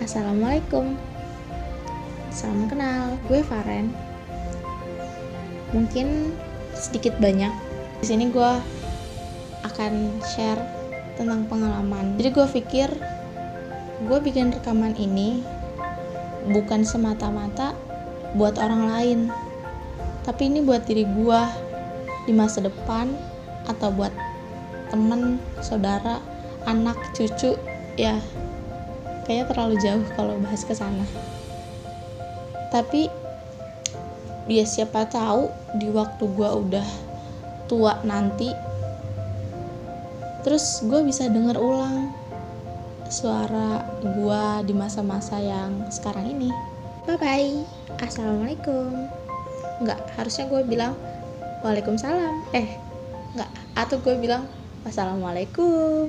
Assalamualaikum. Salam kenal, gue Faren. Mungkin sedikit banyak. Di sini gue akan share tentang pengalaman. Jadi gue pikir gue bikin rekaman ini bukan semata-mata buat orang lain, tapi ini buat diri gue di masa depan atau buat temen, saudara, anak, cucu, ya kayaknya terlalu jauh kalau bahas ke sana. Tapi ya siapa tahu di waktu gue udah tua nanti terus gue bisa denger ulang suara gue di masa-masa yang sekarang ini. Bye bye assalamualaikum. Nggak harusnya gue bilang waalaikumsalam. Eh nggak atau gue bilang wassalamualaikum